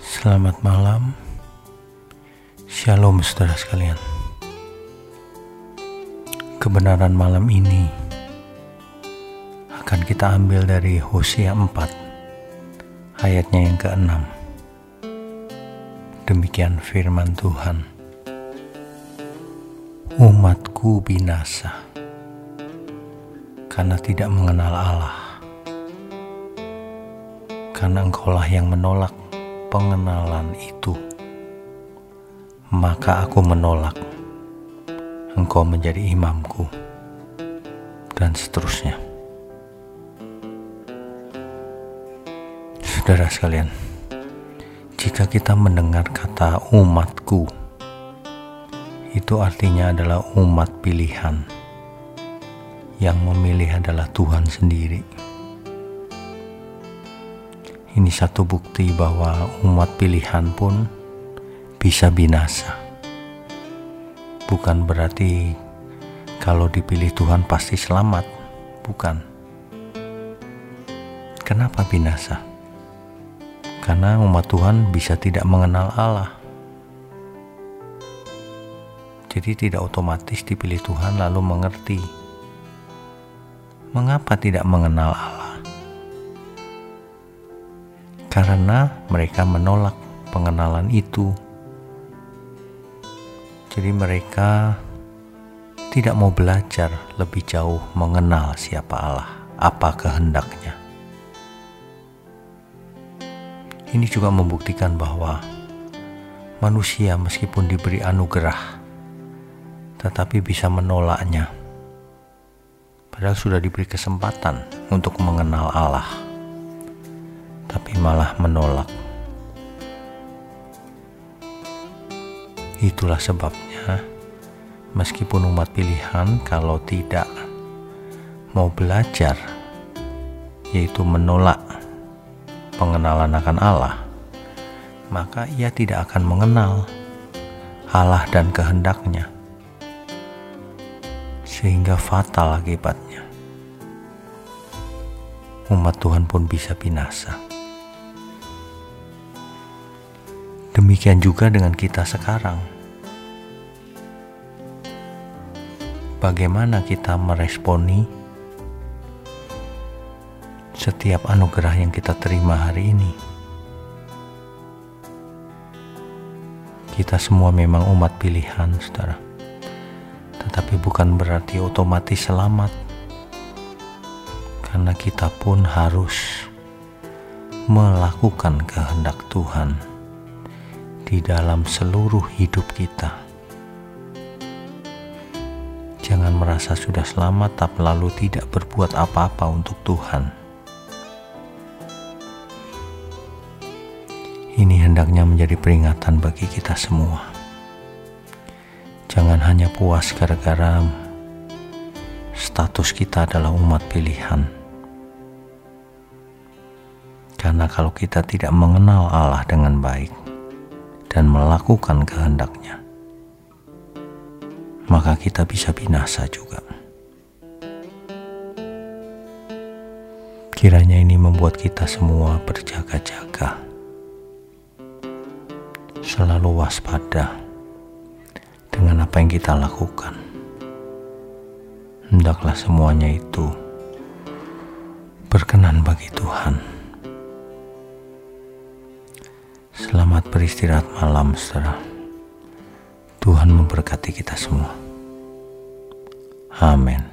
Selamat malam, Shalom saudara sekalian. Kebenaran malam ini akan kita ambil dari Hosea 4 ayatnya yang ke-6. Demikian firman Tuhan. Umatku binasa karena tidak mengenal Allah. Karena engkaulah yang menolak pengenalan itu, maka aku menolak engkau menjadi imamku, dan seterusnya. Saudara sekalian, jika kita mendengar kata umatku, itu artinya adalah umat pilihan. Yang memilih adalah Tuhan sendiri ini satu bukti bahwa umat pilihan pun bisa binasa. Bukan berarti kalau dipilih Tuhan pasti selamat, bukan. Kenapa binasa? Karena umat Tuhan bisa tidak mengenal Allah. Jadi tidak otomatis dipilih Tuhan lalu mengerti. Mengapa tidak mengenal Allah? Karena mereka menolak pengenalan itu. Jadi, mereka tidak mau belajar lebih jauh mengenal siapa Allah, apa kehendaknya. Ini juga membuktikan bahwa manusia, meskipun diberi anugerah, tetapi bisa menolaknya. Padahal sudah diberi kesempatan untuk mengenal Allah tapi malah menolak. Itulah sebabnya, meskipun umat pilihan, kalau tidak mau belajar, yaitu menolak pengenalan akan Allah, maka ia tidak akan mengenal Allah dan kehendaknya, sehingga fatal akibatnya. Umat Tuhan pun bisa binasa. Demikian juga dengan kita sekarang. Bagaimana kita meresponi setiap anugerah yang kita terima hari ini? Kita semua memang umat pilihan, saudara. Tetapi bukan berarti otomatis selamat. Karena kita pun harus melakukan kehendak Tuhan di dalam seluruh hidup kita. Jangan merasa sudah selamat, tapi lalu tidak berbuat apa-apa untuk Tuhan. Ini hendaknya menjadi peringatan bagi kita semua. Jangan hanya puas gara-gara status kita adalah umat pilihan. Karena kalau kita tidak mengenal Allah dengan baik, dan melakukan kehendaknya, maka kita bisa binasa juga. Kiranya ini membuat kita semua berjaga-jaga, selalu waspada dengan apa yang kita lakukan. Hendaklah semuanya itu berkenan bagi Tuhan. Selamat beristirahat malam, saudara. Tuhan memberkati kita semua. Amin.